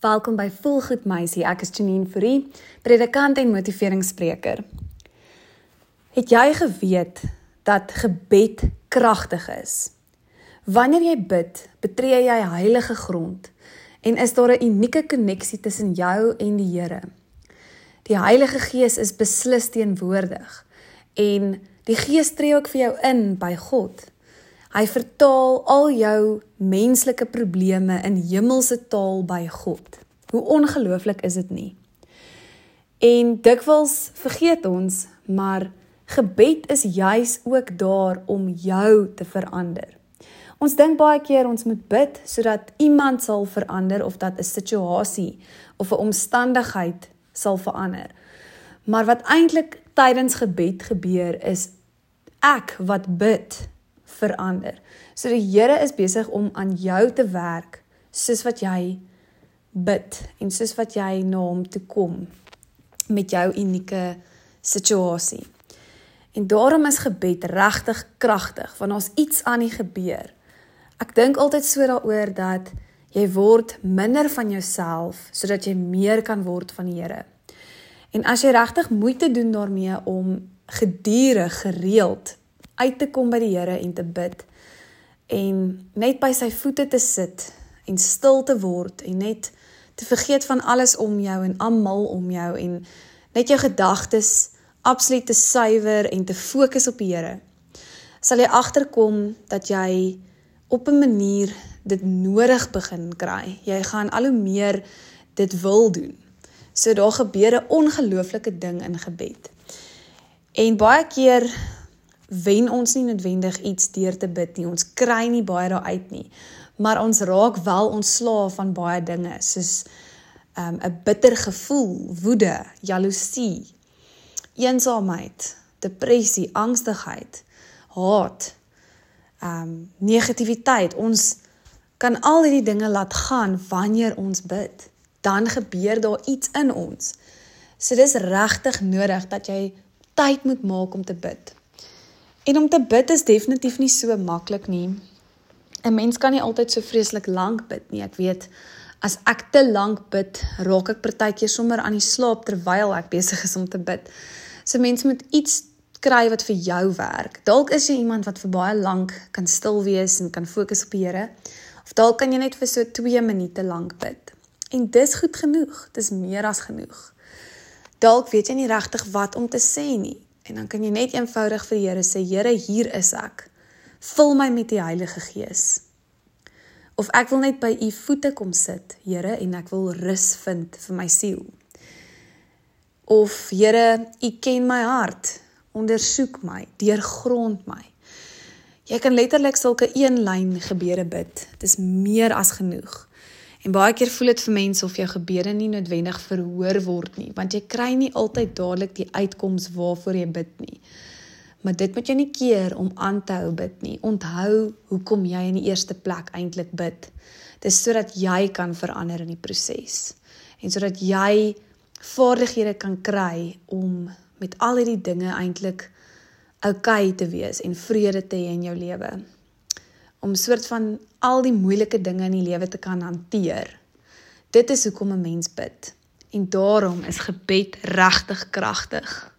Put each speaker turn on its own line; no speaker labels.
Welkom by Volgoed Meisie. Ek is Janine Fourie, predikant en motiveringsspreker. Het jy geweet dat gebed kragtig is? Wanneer jy bid, betree jy heilige grond en is daar 'n unieke koneksie tussen jou en die Here. Die Heilige Gees is beslis teenwoordig en die Gees tree ook vir jou in by God. Hy vertaal al jou menslike probleme in hemelse taal by God. Hoe ongelooflik is dit nie? En dikwels vergeet ons, maar gebed is juis ook daar om jou te verander. Ons dink baie keer ons moet bid sodat iemand sal verander of dat 'n situasie of 'n omstandigheid sal verander. Maar wat eintlik tydens gebed gebeur is ek wat bid verander. So die Here is besig om aan jou te werk soos wat jy bid en soos wat jy na hom toe kom met jou unieke situasie. En daarom is gebed regtig kragtig want daar's iets aan die gebeur. Ek dink altyd so daaroor dat jy word minder van jouself sodat jy meer kan word van die Here. En as jy regtig moeite doen daarmee om gedurig gereeld uit te kom by die Here en te bid en net by sy voete te sit en stil te word en net te vergeet van alles om jou en almal om jou en net jou gedagtes absoluut te suiwer en te fokus op die Here sal jy agterkom dat jy op 'n manier dit nodig begin kry. Jy gaan al hoe meer dit wil doen. So daar gebeur 'n ongelooflike ding in gebed. En baie keer wen ons nie noodwendig iets deur te bid nie. Ons kry nie baie daar uit nie. Maar ons raak wel ontslaaf van baie dinge soos um, 'n um, bitter gevoel, woede, jaloesie, eensaamheid, depressie, angstigheid, haat, ehm um, negativiteit. Ons kan al hierdie dinge laat gaan wanneer ons bid. Dan gebeur daar iets in ons. So dis regtig nodig dat jy tyd moet maak om te bid. En om te bid is definitief nie so maklik nie. 'n Mens kan nie altyd so vreeslik lank bid nie. Ek weet as ek te lank bid, raak ek partykeer sommer aan die slaap terwyl ek besig is om te bid. So mense moet iets kry wat vir jou werk. Dalk is jy iemand wat vir baie lank kan stil wees en kan fokus op die Here. Of dalk kan jy net vir so 2 minute lank bid. En dis goed genoeg. Dis meer as genoeg. Dalk weet jy nie regtig wat om te sê nie. En dan kan jy net eenvoudig vir die Here sê, Here, hier is ek. Vul my met die Heilige Gees. Of ek wil net by u voete kom sit, Here, en ek wil rus vind vir my siel. Of Here, u ken my hart. Ondersoek my, deurgrond my. Jy kan letterlik sulke een lyn gebede bid. Dit is meer as genoeg. En baie keer voel dit vir mense of jou gebede nie noodwendig verhoor word nie, want jy kry nie altyd dadelik die uitkoms waarvoor jy bid nie. Maar dit moet jy nie keer om aan te hou bid nie. Onthou hoekom jy in die eerste plek eintlik bid. Dis sodat jy kan verander in die proses. En sodat jy vaardighede kan kry om met al hierdie dinge eintlik oukei okay te wees en vrede te hê in jou lewe om soort van al die moeilike dinge in die lewe te kan hanteer. Dit is hoekom 'n mens bid. En daarom is gebed regtig kragtig.